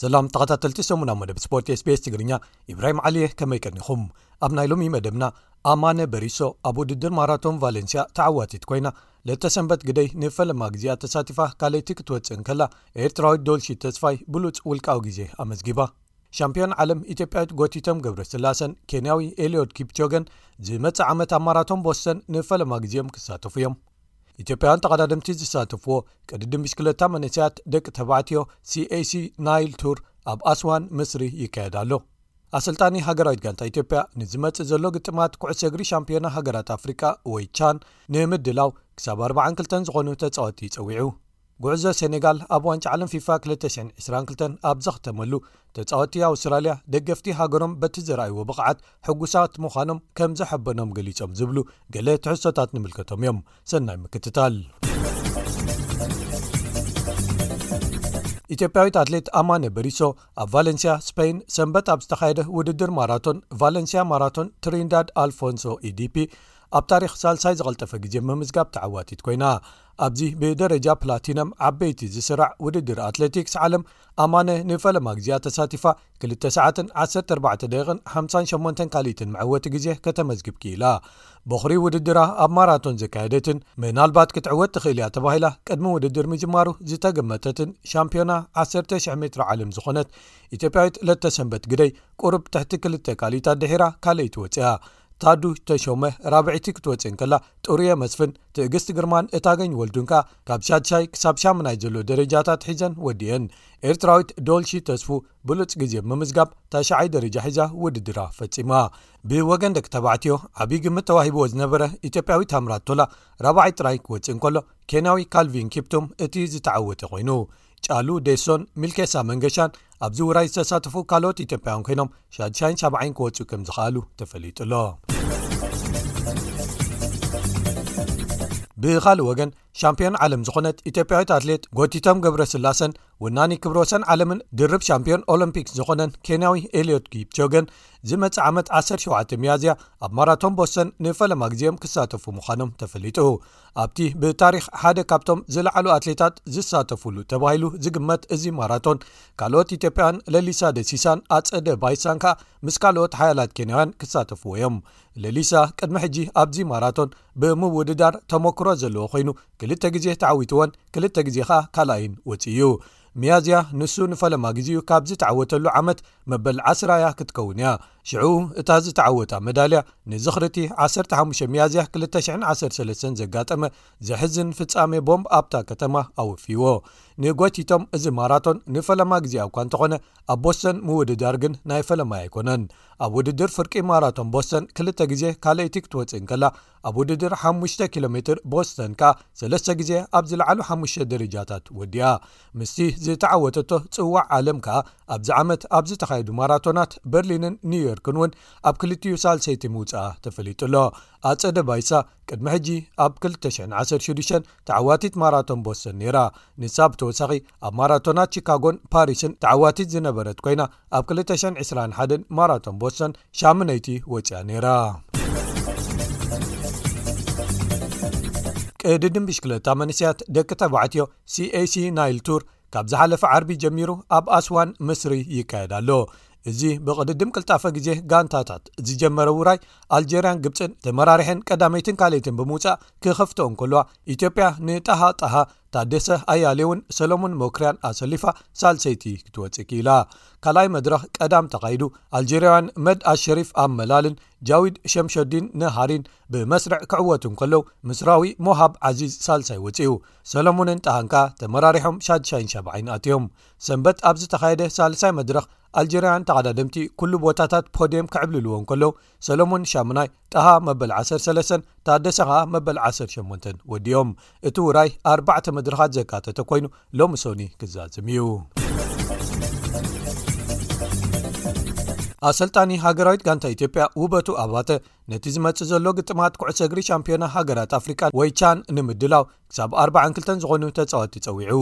ሰላም ተኸታተልቲ ሰሙና መደብ ስፖርት ስቤስ ትግርኛ ኢብራሂም ዓሊየ ከመይ ቀኒኹም ኣብ ናይ ሎሚ መደብና ኣማነ በሪሶ ኣብ ውድድር ማራቶን ቫለንስያ ተዓዋቲት ኮይና። ለተ ሰንበት ግደይ ንፈለማ ግዜ'ያ ተሳቲፋ ካልኣይቲ ክትወጽእ እንከላ፣ ኤርትራዊት ዶልሺ ተስፋይ ብሉጽ ውልቃዊ ግዜ ኣመዝጊባ። ሻምፕዮን ዓለም ኢትዮጵያዊት ጎቲቶም ገብረስላሰን ኬንያዊ ኤልዮድ ኪፕቾገን ዝመጽእ ዓመት ኣብ ማራቶን ቦስተን ንፈለማ ግዜኦም ክሳተፉ'ዮም። ኢትዮጵያውያን ተቐዳደምቲ ዝሳተፍዎ ቅድድም ብሽክለታ መንእሰያት ደቂ ተባዕትዮ፣ CAC Nile Tour፣ ኣብ ኣስዋን፣ ምስሪ ይካየድ ኣሎ። ኣሰልጣኒ ሃገራዊት ጋንታ ኢትዮጵያ ንዝመጽእ ዘሎ ግጥማት ኩዕሶ እግሪ ሻምፕዮና ሃገራት ኣፍሪቃ ወይ ቻን ንምድላው ክሳብ ኣርባዓን ክልተን ዝኾኑ ተጻወቲ ጸዊዑ። ጉዕዞ ሴኔጋል ኣብ ዋንጫ ዓለም ፊፋ ክልተ ሽሕን ዕስራን ክልተን ኣብ ዘኽተመሉ፣ ተጻወቲ ኣውስትራልያ ደገፍቲ ሃገሮም በቲ ዘርኣይዎ ብቕዓት ሕጉሳት ምዃኖም ከም ዘሐበኖም ገሊጾም ዝብሉ ገለ ትሕዝቶታት ንምልከቶም እዮም። ሰናይ ምክትታል። ኢትዮጵያዊት ኣትሌት ኣማነ በሪሶ ኣብ ቫለንስያ ስፐይን ሰንበት ኣብ ዝተኻየደ ውድድር ማራቶን ቫለንስያ ማራቶን ትሪንዳድ ኣልፎንሶ ኢዲፒ ኣብ ታሪኽ ሳልሳይ ዝቐልጠፈ ግዜ ምምዝጋብ ተዓዋቲት ኮይና ኣብዚ ብደረጃ ፕላቲነም ዓበይቲ ዝስራዕ ውድድር ኣትለቲክስ ዓለም ኣማነ ንፈለማ ግዜኣ ተሳቲፋ 2 ሰዓትን 14 ደቂቕን 58 ካልኢትን መዐወቲ ግዜ ከተመዝግብ ክኢላ ቦኽሪ ውድድራ ኣብ ማራቶን ዘካየደትን ምናልባት ክትዕወት ትኽእል እያ ተባሂላ ቅድሚ ውድድር ምጅማሩ ዝተገመተትን ሻምፒዮና ዓሰርተ ሽሕ ሜትሮ ዓለም ዝኾነት ኢትዮጵያዊት ለተሰንበት ግደይ ቁሩብ ትሕቲ ክልተ ካልኢት ኣድሒራ ካልኣይቲ ወፂኣ። ታዱ ተሾመ ራብዒቲ ክትወፅእ እንከላ ጥሩየ መስፍን፣ ትእግስቲ ግርማን እታገኝ ወልዱን ከኣ ካብ ሻድሻይ ክሳብ ሻሙናይ ዘሎ ደረጃታት ሒዘን ወዲኤን። ኤርትራዊት ዶልሺ ተስፉ ብሉፅ ግዜ ብምምዝጋብ ታሽዓይ ደረጃ ሒዛ ውድድራ ፈፂማ። ብወገን ደቂ ተባዕትዮ ዓብዪ ግምት ተዋሂብዎ ዝነበረ ኢትዮጵያዊ ታምራት ቶላ ራብዓይ ጥራይ ክወፅእ እንከሎ ኬንያዊ ካልቪን ኪፕቱም እቲ ዝተዓወተ ኮይኑ ጫሉ ዴሶን ሚልኬሳ መንገሻን ኣብዚ ውራይ ዝተሳተፉ ካልኦት ኢትዮጵያውያን ኮይኖም ሻድሻይን ሻብዓይን ክወፅኡ ከም ዝኸኣሉ ተፈሊጡ ኣሎ ብኻልእ ወገን ሻምፒዮን ዓለም ዝኾነት ኢትዮጵያዊት ኣትሌት ጎቲቶም ገብረ ስላሰን ወናኒ ክብረ ወሰን ዓለምን ድርብ ሻምፒዮን ኦሎምፒክስ ዝኾነን ኬንያዊ ኤልዮት ጊፕቾገን ዝመጽእ ዓመት 17 መያዝያ ኣብ ማራቶን ቦሰን ንፈለማ ግዜኦም ክሳተፉ ምዃኖም ተፈሊጡ ኣብቲ ብታሪክ ሓደ ካብቶም ዝለዓሉ ኣትሌታት ዝሳተፍሉ ተባሂሉ ዝግመት እዚ ማራቶን ካልኦት ኢትዮጵያን ለሊሳ ደሲሳን ኣፀደ ባይሳን ከኣ ምስ ካልኦት ሓያላት ኬንያውያን ክሳተፍዎ እዮም ለሊሳ ቅድሚ ሕጂ ኣብዚ ማራቶን ብምውድዳር ተሞክሮ ዘለዎ ኮይኑ ክልተ ግዜ ተዓዊትዎን ክልተ ግዜ ከኣ ካልኣይን ወጺኡ'ዩ። ሚያዝያ ንሱ ንፈለማ ግዜኡ ካብ ዝተዓወተሉ ዓመት መበል ዓስራ'ያ ክትከውን እያ። ሽዑ እታ ዝተዓወታ መዳልያ ንዝኽሪ'ቲ ዓሰርተ ሓሙሽተ ሚያዝያ ክልተ ሽሕን ዓሰርተ ሰለስተን ዘጋጠመ ዘሕዝን ፍጻሜ ቦምብ ኣብታ ከተማ ኣወፍይዎ። ንጎይቲቶም እዚ ማራቶን ንፈለማ ግዜኣ እኳ እንተኾነ፣ ኣብ ቦስተን ምውድዳር ግን ናይ ፈለማይ ኣይኮነን። ኣብ ውድድር ፍርቂ ማራቶን ቦስተን ክልተ ግዜ ካልኣይቲ ክትወጽእ እንከላ፣ ኣብ ውድድር ሓሙሽተ ኪሎሜትር ቦስተን ከኣ ሰለስተ ግዜ ኣብ ዝለዓሉ ሓሙሽተ ደረጃታት ወዲኣ። ምስቲ ዝተዓወተቶ ጽዋዕ ዓለም ከኣ ኣብዚ ዓመት ኣብ ዝተኻየዱ ማራቶናት በርሊንን ኒውዮርክን'ውን ኣብ ክልቲኡ ሳልሰይቲ ምውጽኣ ተፈሊጡ'ሎ። ኣጸደ ባይሳ ቅድሚ ሕጂ ኣብ ክልተ ሽሕን ዓሰርተ ሽዱሽተን ተዓዋቲት ማራቶን ቦስተን ነይራ። ንሳ ብተወሳኺ ኣብ ማራቶናት ቺካጎን ፓሪስን ተዓዋቲት ዝነበረት ኮይና ኣብ ክልተ ሽሕን ዕስራን ሓደን ማራቶን ቦስተን ሻምነይቲ ወጺኣ ነይራ። ቅድድም ብሽክለታ መንስያት ደቂ ተባዕትዮ ሲaሲ ናይል ቱር ካብ ዝሓለፈ ዓርቢ ጀሚሩ ኣብ ኣስዋን ምስሪ ይካየድ ኣሎ። እዚ ብቕድድም ቅልጣፈ ግዜ ጋንታታት ዝጀመረ ውራይ ኣልጀርያን ግብፅን ተመራርሐን ቀዳመይትን ካልኣይትን ብምውፃእ ክኸፍትኦ እንከልዋ ኢትዮጵያ ንጣሃ ጣሃ ታደሰ ኣያሌውን ሰለሙን ሞክርያን ኣሰሊፋ ሳልሰይቲ ክትወፅእ ክኢላ ካልኣይ መድረኽ ቀዳም ተኻይዱ ኣልጀርያውያን መድ ኣሸሪፍ ኣብ መላልን ጃዊድ ሸምሸዲን ንሃሪን ብመስርዕ ክዕወቱ እንከለው ምስራዊ ሞሃብ ዓዚዝ ሳልሳይ ወፅኡ ሰለሙንን ጣሃንካ ተመራሪሖም ሻድሻይን ሸባዓይን ኣትዮም ሰንበት ኣብ ዝተኻየደ ሳልሳይ መድረኽ ኣልጀርያውያን ተቐዳደምቲ ኩሉ ቦታታት ፖድየም ክዕብልልዎ እንከለዉ ሰለሙን ሻሙናይ ጣሃ መበል 13 ታደሰ ከኣ መበል 18 ወዲኦም እቲ ውራይ ኣርባዕተ መድረኻት ዘካተተ ኮይኑ ሎሚ ሶኒ ክዛዝም እዩ ኣሰልጣኒ ሃገራዊት ጋንታ ኢትዮጵያ ውበቱ ኣባተ ነቲ ዝመጽእ ዘሎ ግጥማት ኩዕሰ እግሪ ሻምፒዮና ሃገራት ኣፍሪቃ ወይ ቻን ንምድላው ክሳብ ኣርባዓን ክልተን ዝኾኑ ተጻወትቲ ጸዊዑ።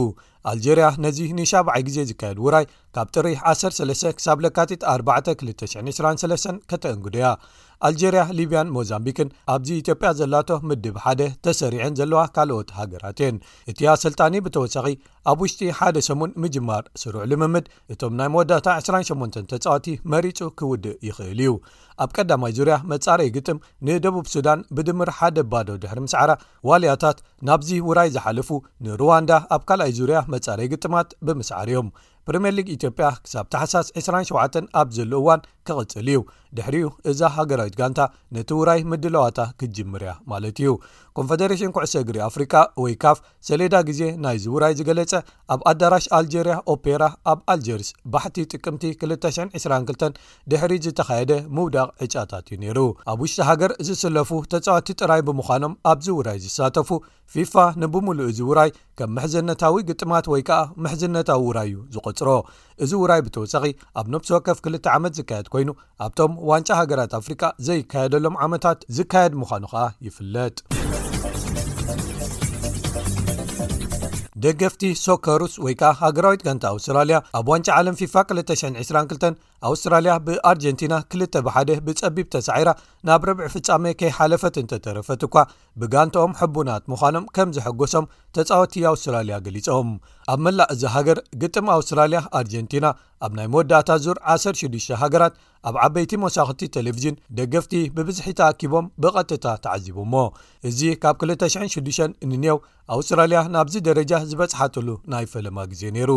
ኣልጀርያ ነዚ ንሻብዓይ ግዜ ዝካየድ ውራይ ካብ ጥሪ ዓሰርተ ሰለስተ ክሳብ ለካቲት ኣርባዕተ ክልተ ሽሕን ዕስራን ሰለስተን ከተእንግዶ'ያ። ኣልጀርያ፣ ሊብያን ሞዛምቢክን ኣብዚ ኢትዮጵያ ዘላቶ ምድብ ሓደ ተሰሪዐን ዘለዋ ካልኦት ሃገራት'የን። እቲ ኣሰልጣኒ ብተወሳኺ ኣብ ውሽጢ ሓደ ሰሙን ምጅማር ስሩዕ ልምምድ እቶም ናይ መወዳእታ ዕስራን ሸሞንተን ተጻወትቲ መሪጹ ክውድእ ይኽእል'ዩ። ኣብ ቀዳማይ ዙርያ መጻረዪ ግጥም ንደቡብ ሱዳን ብድምር ሓደ ባዶ ድሕሪ ምስዓራ፣ ዋልያታት ናብዚ ውራይ ዝሓለፉ ንሩዋንዳ ኣብ ካልኣይ ዙርያ መጻረዪ ግጥማት ብምስዓር እዮም። ፕሪምየር ሊግ ኢትዮጵያ ክሳብ ታሕሳስ ዕስራን ሸውዓተን ኣብ ዘሎ እዋን ክቕጽል እዩ። ድሕሪኡ እዛ ሃገራዊት ጋንታ ነቲ ውራይ ምድላዋታ ክትጅምር እያ ማለት እዩ። ኮንፈደረሽን ኩዕሶ እግሪ ኣፍሪቃ ወይ ካፍ ሰሌዳ ግዜ ናይዚ ውራይ ዝገለጸ ኣብ ኣዳራሽ ኣልጀርያ ኦፔራ ኣብ ኣልጀርስ ባሕቲ ጥቅምቲ ክልተ ሽሕን ዕስራን ክልተን ድሕሪ ዝተኻየደ ምውዳቕ ዕጫታት እዩ ነይሩ። ኣብ ውሽጢ ሃገር ዝስለፉ ተጻወቲ ጥራይ ብምዃኖም ኣብዚ ውራይ ዝሳተፉ ፊፋ ንብምሉኡ እዚ ውራይ ከም ምሕዝነታዊ ግጥማት ወይ ከኣ ምሕዝነታዊ ውራይ እዩ ዝቖጽሮ። እዚ ውራይ ብተወሳኺ ኣብ ነብሲ ወከፍ ክልተ ዓመት ዝካየድ ኮይኑ ኣብቶም ዋንጫ ሃገራት ኣፍሪቃ ዘይካየደሎም ዓመታት ዝካየድ ምዃኑ ከኣ ይፍለጥ። ደገፍቲ ሶከሩስ ወይ ከኣ ሃገራዊት ጋንታ ኣውስትራልያ ኣብ ዋንጫ ዓለም ፊፋ 222 ኣውስትራልያ ብኣርጀንቲና ክልተ ብሓደ ብጸቢብ ተሳዒራ ናብ ረብዒ ፍጻመ ከይሓለፈት እንተተረፈት እኳ ብጋንትኦም ሕቡናት ምዃኖም ከም ዘሐጎሶም ተጻወቲ ኣውስትራልያ ገሊጾም። ኣብ መላእ እዛ ሃገር ግጥም ኣውስትራልያ ኣርጀንቲና ኣብ ናይ መወዳእታ ዙር ዓሰርተ ሽዱሽተ ሃገራት ኣብ ዓበይቲ መሳኹቲ ተሌቪዥን ደገፍቲ ብብዝሒ ተኣኪቦም ብቐጥታ ተዓዚቦሞ። እዚ ካብ ክልተ ሽሕን ሽዱሽተን ንኔው ኣውስትራልያ ናብዚ ደረጃ ዝበጽሓትሉ ናይ ፈለማ ግዜ ነይሩ።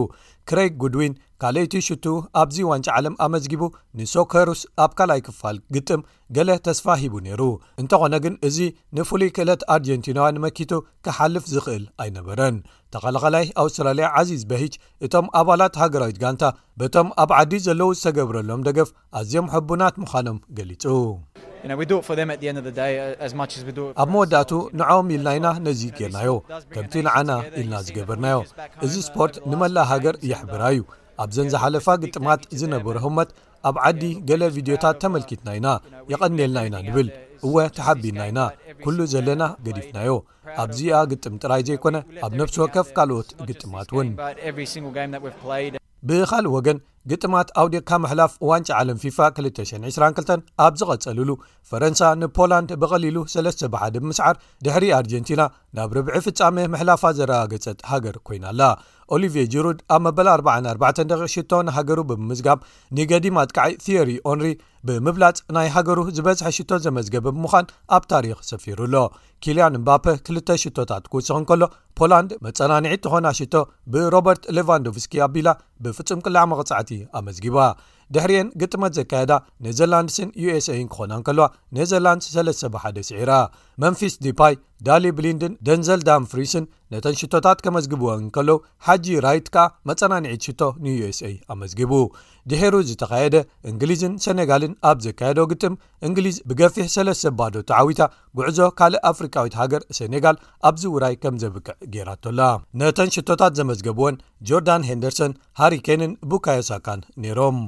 ክረይግ ጉድዊን ካልኣይቲ ሽትኡ ኣብዚ ዋንጫ ዓለም ኣመዝጊቡ ንሶከሩስ ኣብ ካልኣይ ክፋል ግጥም ገለ ተስፋ ሂቡ ነይሩ፣ እንተዀነ ግን እዚ ንፍሉይ ክእለት ኣርጀንቲናውያን መኪቱ ክሓልፍ ዝኽእል ኣይነበረን። ተኸላኻላይ ኣውስትራልያ ዓዚዝ በሂች፣ እቶም ኣባላት ሃገራዊት ጋንታ በቶም ኣብ ዓዲ ዘለዉ ዝተገብረሎም ደገፍ ኣዝዮም ሕቡናት ምዃኖም ገሊጹ። ኣብ መወዳእትኡ ንዕኦም ኢልና ኢና ነዚ ጌርናዮ፣ ከምቲ ንዓና ኢልና ዝገበርናዮ። እዚ ስፖርት ንመላእ ሃገር የሕብራ'ዩ። ኣብዘን ዝሓለፋ ግጥማት ዝነበሮ ህሞት ኣብ ዓዲ ገለ ቪድዮታት ተመልኪትና ኢና የቐንየልና ኢና ንብል እወ ተሓቢና ኢና ኩሉ ዘለና ገዲፍናዮ ኣብዚኣ ግጥም ጥራይ ዘይኮነ ኣብ ነብሲ ወከፍ ካልኦት ግጥማት እውን ብኻልእ ወገን ግጥማት ኣውዲቕካ ምሕላፍ ዋንጫ ዓለም ፊፋ 222 ኣብ ዝቐጸልሉ ፈረንሳ ንፖላንድ ብቐሊሉ ሰለስተ ብ ሓደ ብምስዓር ድሕሪ ኣርጀንቲና ናብ ርብዒ ፍጻመ ምሕላፋ ዘረጋገጸት ሃገር ኮይና ኣላ። ኦሊቭየ ጂሩድ ኣብ መበል 44 ደቒቕ ሽቶ ንሃገሩ ብምምዝጋብ ንገዲም ኣጥቃዓይ ቲየሪ ኦንሪ ብምብላጽ ናይ ሃገሩ ዝበዝሐ ሽቶ ዘመዝገበ ብምዃን ኣብ ታሪኽ ሰፊሩ ኣሎ። ኪልያን እምባፐ ክልተ ሽቶታት ክውስኽ እንከሎ ፖላንድ መጸናንዒት ትኾና ሽቶ ብሮበርት ሌቫንዶቭስኪ ኣቢላ ብፍጹም ቅላዕ መቕጻዕቲ ኣመዝጊባ። ድሕሪኤን ግጥመት ዘካየዳ ኔዘርላንድስን ዩኤስኤይን ክኾና እንከለዋ ኔዘርላንድስ ሰለስተ ብ ሓደ ስዒራ። መምፊስ ዲፓይ፣ ዳሊ ብሊንድን ደንዘል ዳምፍሪስን ነተን ሽቶታት ከመዝግብወን እንከለው ሓጂ ራይት ከኣ መጸናንዒት ሽቶ ንዩኤስኤይ ኣመዝጊቡ። ድሒሩ ዝተኻየደ እንግሊዝን ሰኔጋልን ኣብ ዘካየደኦ ግጥም እንግሊዝ ብገፊሕ ሰለስተ ባዶ ተዓዊታ ጉዕዞ ካልእ ኣፍሪቃዊት ሃገር ሰኔጋል ኣብዚ ውራይ ከም ዘብቅዕ ገይራቶላ። ነተን ሽቶታት ዘመዝገብወን ጆርዳን ሄንደርሰን፣ ሃሪ ኬንን ቡካዮ ሳካን ነይሮም።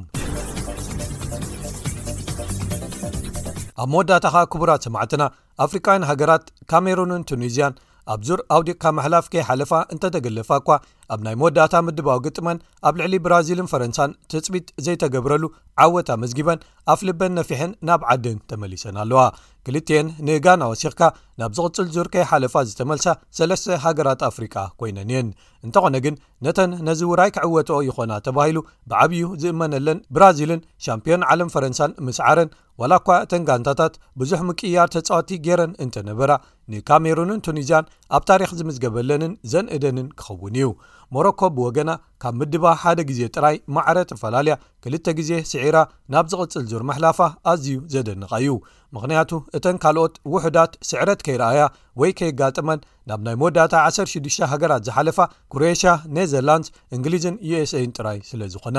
ኣብ መወዳእታ ከኣ ክቡራት ሰማዕትና ኣፍሪቃውያን ሃገራት ካሜሮንን ቱኒዝያን ኣብ ዙር ኣውዲቕካ ምሕላፍ ከይሓለፋ እንተተገለፋ እኳ ኣብ ናይ መወዳእታ ምድባዊ ግጥመን ኣብ ልዕሊ ብራዚልን ፈረንሳን ትፅቢት ዘይተገብረሉ ዓወት ኣመዝጊበን ኣፍ ልበን ነፊሐን ናብ ዓደን ተመሊሰን ኣለዋ ክልትኤን ንጋና ወሲኽካ ናብ ዝቕፅል ዙር ከይሓለፋ ዝተመልሳ ሰለስተ ሃገራት ኣፍሪቃ ኮይነን እየን እንተኾነ ግን ነተን ነዚ ውራይ ክዕወትኦ ይኾና ተባሂሉ ብዓብዩ ዝእመነለን ብራዚልን ሻምፒዮን ዓለም ፈረንሳን ምስዓረን ዋላ'ኳ እተን ጋንታታት ብዙሕ ምቅይያር ተጻወትቲ ገይረን እንተነበራ፣ ንካሜሩንን ቱኒዝያን ኣብ ታሪኽ ዝምዝገበለንን ዘንእደንን ክኸውን እዩ። ሞሮኮ ብወገና ካብ ምድባ ሓደ ግዜ ጥራይ ማዕረ ተፈላልያ ክልተ ግዜ ስዒራ ናብ ዝቕጽል ዙር ምሕላፋ ኣዝዩ ዘደንቕ ኣዩ። ምኽንያቱ እተን ካልኦት ውሑዳት ስዕረት ከይረኣያ ወይ ከየጋጠመን ናብ ናይ መወዳእታ ዓሰርተ ሽዱሽተ ሃገራት ዝሓለፋ ክሮኤሽያ፣ ኔዘርላንድስ፣ እንግሊዝን ዩኤስኤን ጥራይ ስለዝኾና።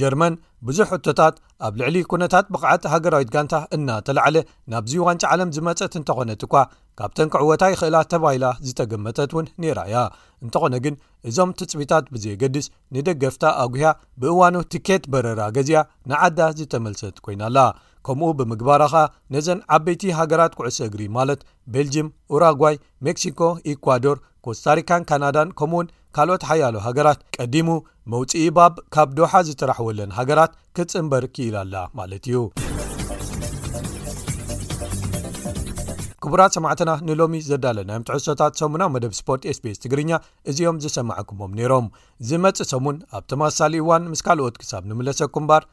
ጀርመን ብዙሕ ሕቶታት ኣብ ልዕሊ ኩነታት ብቕዓት ሃገራዊት ጋንታ እና ተላዕለ ናብዚ ዋንጫ ዓለም ዝመጸት እንተኾነት እኳ ካብተን ክዕወታ ይኽእላ ተባሂላ ዝተገመተት እውን ነይራ እያ እንተኾነ ግን እዞም ትጽቢታት ብዘየገድስ ንደገፍታ ኣጉህያ ብእዋኑ ትኬት በረራ ገዚኣ ንዓዳ ዝተመልሰት ኮይና ኣላ ከምኡ ብምግባራ ኸኣ ነዘን ዓበይቲ ሃገራት ኩዕሶ እግሪ ማለት ቤልጅም ኡራጓይ ሜክሲኮ ኢኳዶር ኮስታሪካን ካናዳን ከምኡውን ካልኦት ሓያሎ ሃገራት ቀዲሙ መውጽኢ ባብ ካብ ዶሓ ዝጥራሕወለን ሃገራት ክትጽንበር ክኢላ ኣላ ማለት እዩ ክቡራት ሰማዕትና ንሎሚ ዘዳለናዮም ትሕሶታት ሰሙናዊ መደብ ስፖርት ስቤስ ትግርኛ እዚኦም ዝሰማዕኩሞም ነይሮም ዝመፅ ሰሙን ኣብ ተመሳሳሊ እዋን ምስ ካልኦት ክሳብ ንምለሰኩም ባር